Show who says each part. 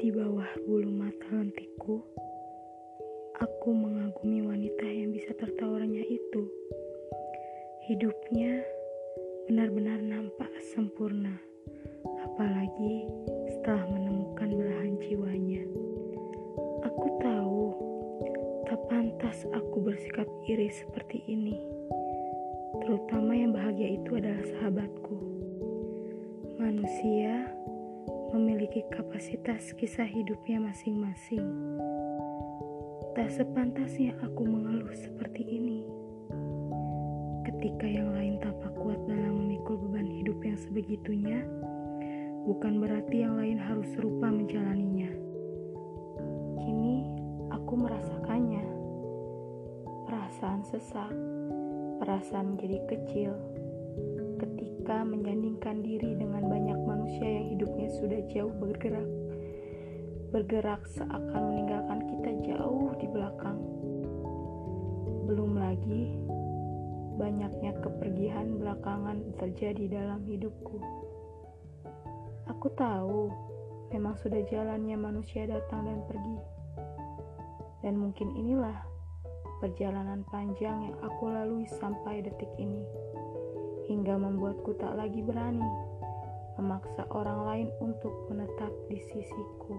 Speaker 1: Di bawah bulu mata lentikku, aku mengagumi wanita yang bisa tertawanya itu. Hidupnya benar-benar nampak sempurna, apalagi setelah menemukan belahan jiwanya. Aku tahu tak pantas aku bersikap iri seperti ini. Terutama yang bahagia itu adalah memiliki kapasitas kisah hidupnya masing-masing. Tak sepantasnya aku mengeluh seperti ini ketika yang lain tampak kuat dalam memikul beban hidup yang sebegitunya, bukan berarti yang lain harus serupa menjalaninya. Kini aku merasakannya. Perasaan sesak, perasaan menjadi kecil ketika menyandingkan diri dengan banyak manusia hidupnya sudah jauh bergerak. Bergerak seakan meninggalkan kita jauh di belakang. Belum lagi banyaknya kepergian belakangan terjadi dalam hidupku. Aku tahu memang sudah jalannya manusia datang dan pergi. Dan mungkin inilah perjalanan panjang yang aku lalui sampai detik ini. Hingga membuatku tak lagi berani lain untuk menetap di sisiku.